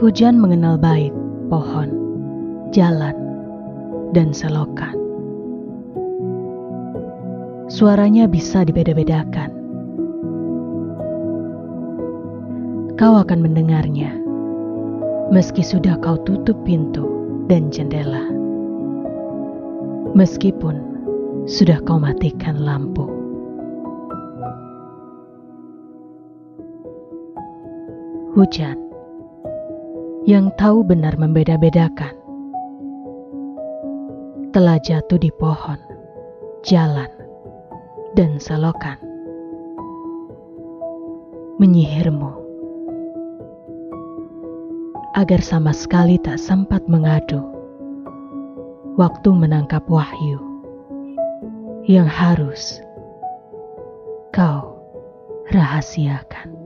Hujan mengenal baik pohon, jalan, dan selokan. Suaranya bisa dibeda-bedakan. Kau akan mendengarnya, meski sudah kau tutup pintu dan jendela. Meskipun sudah kau matikan lampu. Hujan yang tahu benar membeda-bedakan telah jatuh di pohon, jalan, dan selokan. Menyihirmu agar sama sekali tak sempat mengadu waktu menangkap wahyu yang harus kau rahasiakan.